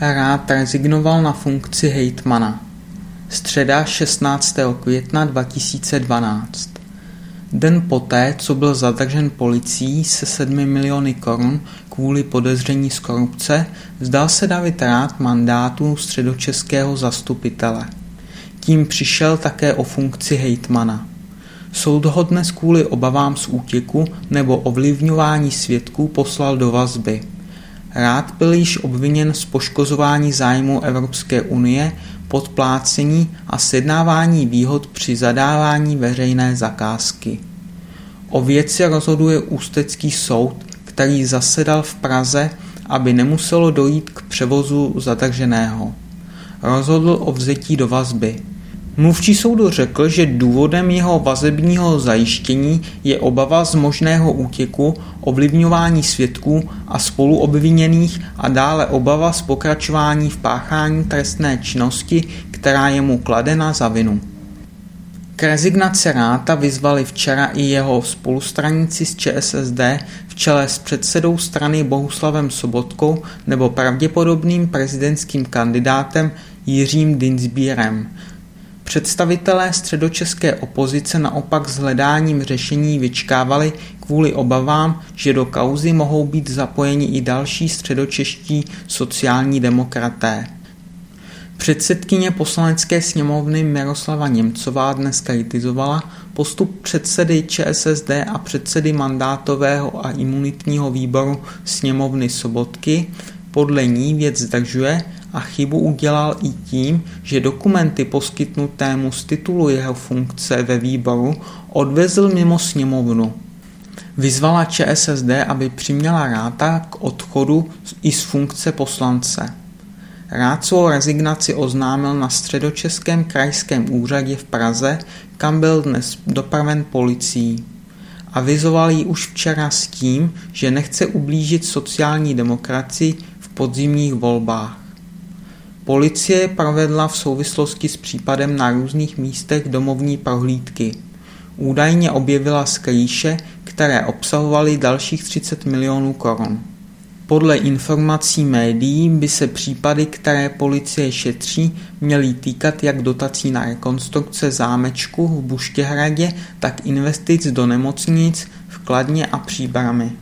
Rád rezignoval na funkci hejtmana. Středa 16. května 2012. Den poté, co byl zadržen policií se sedmi miliony korun kvůli podezření z korupce, vzdal se David Rád mandátu středočeského zastupitele. Tím přišel také o funkci hejtmana. Soud ho dnes kvůli obavám z útěku nebo ovlivňování svědků poslal do vazby. Rád byl již obviněn z poškozování zájmu Evropské unie, podplácení a sjednávání výhod při zadávání veřejné zakázky. O věci rozhoduje Ústecký soud, který zasedal v Praze, aby nemuselo dojít k převozu zadrženého. Rozhodl o vzetí do vazby. Mluvčí soudu řekl, že důvodem jeho vazebního zajištění je obava z možného útěku, ovlivňování svědků a spoluobviněných a dále obava z pokračování v páchání trestné činnosti, která je mu kladena za vinu. K rezignaci Ráta vyzvali včera i jeho spolustraníci z ČSSD v čele s předsedou strany Bohuslavem Sobotkou nebo pravděpodobným prezidentským kandidátem Jiřím Dinsbírem. Představitelé středočeské opozice naopak s hledáním řešení vyčkávali kvůli obavám, že do kauzy mohou být zapojeni i další středočeští sociální demokraté. Předsedkyně poslanecké sněmovny Miroslava Němcová dnes kritizovala postup předsedy ČSSD a předsedy mandátového a imunitního výboru sněmovny Sobotky. Podle ní věc zdržuje a chybu udělal i tím, že dokumenty poskytnutému z titulu jeho funkce ve výboru odvezl mimo sněmovnu. Vyzvala ČSSD, aby přiměla Ráta k odchodu i z funkce poslance. Rád svou rezignaci oznámil na středočeském krajském úřadě v Praze, kam byl dnes dopraven policií. Avizoval ji už včera s tím, že nechce ublížit sociální demokracii v podzimních volbách. Policie provedla v souvislosti s případem na různých místech domovní prohlídky. Údajně objevila skrýše, které obsahovaly dalších 30 milionů korun. Podle informací médií by se případy, které policie šetří, měly týkat jak dotací na rekonstrukce zámečku v Buštěhradě, tak investic do nemocnic v Kladně a Příbrami.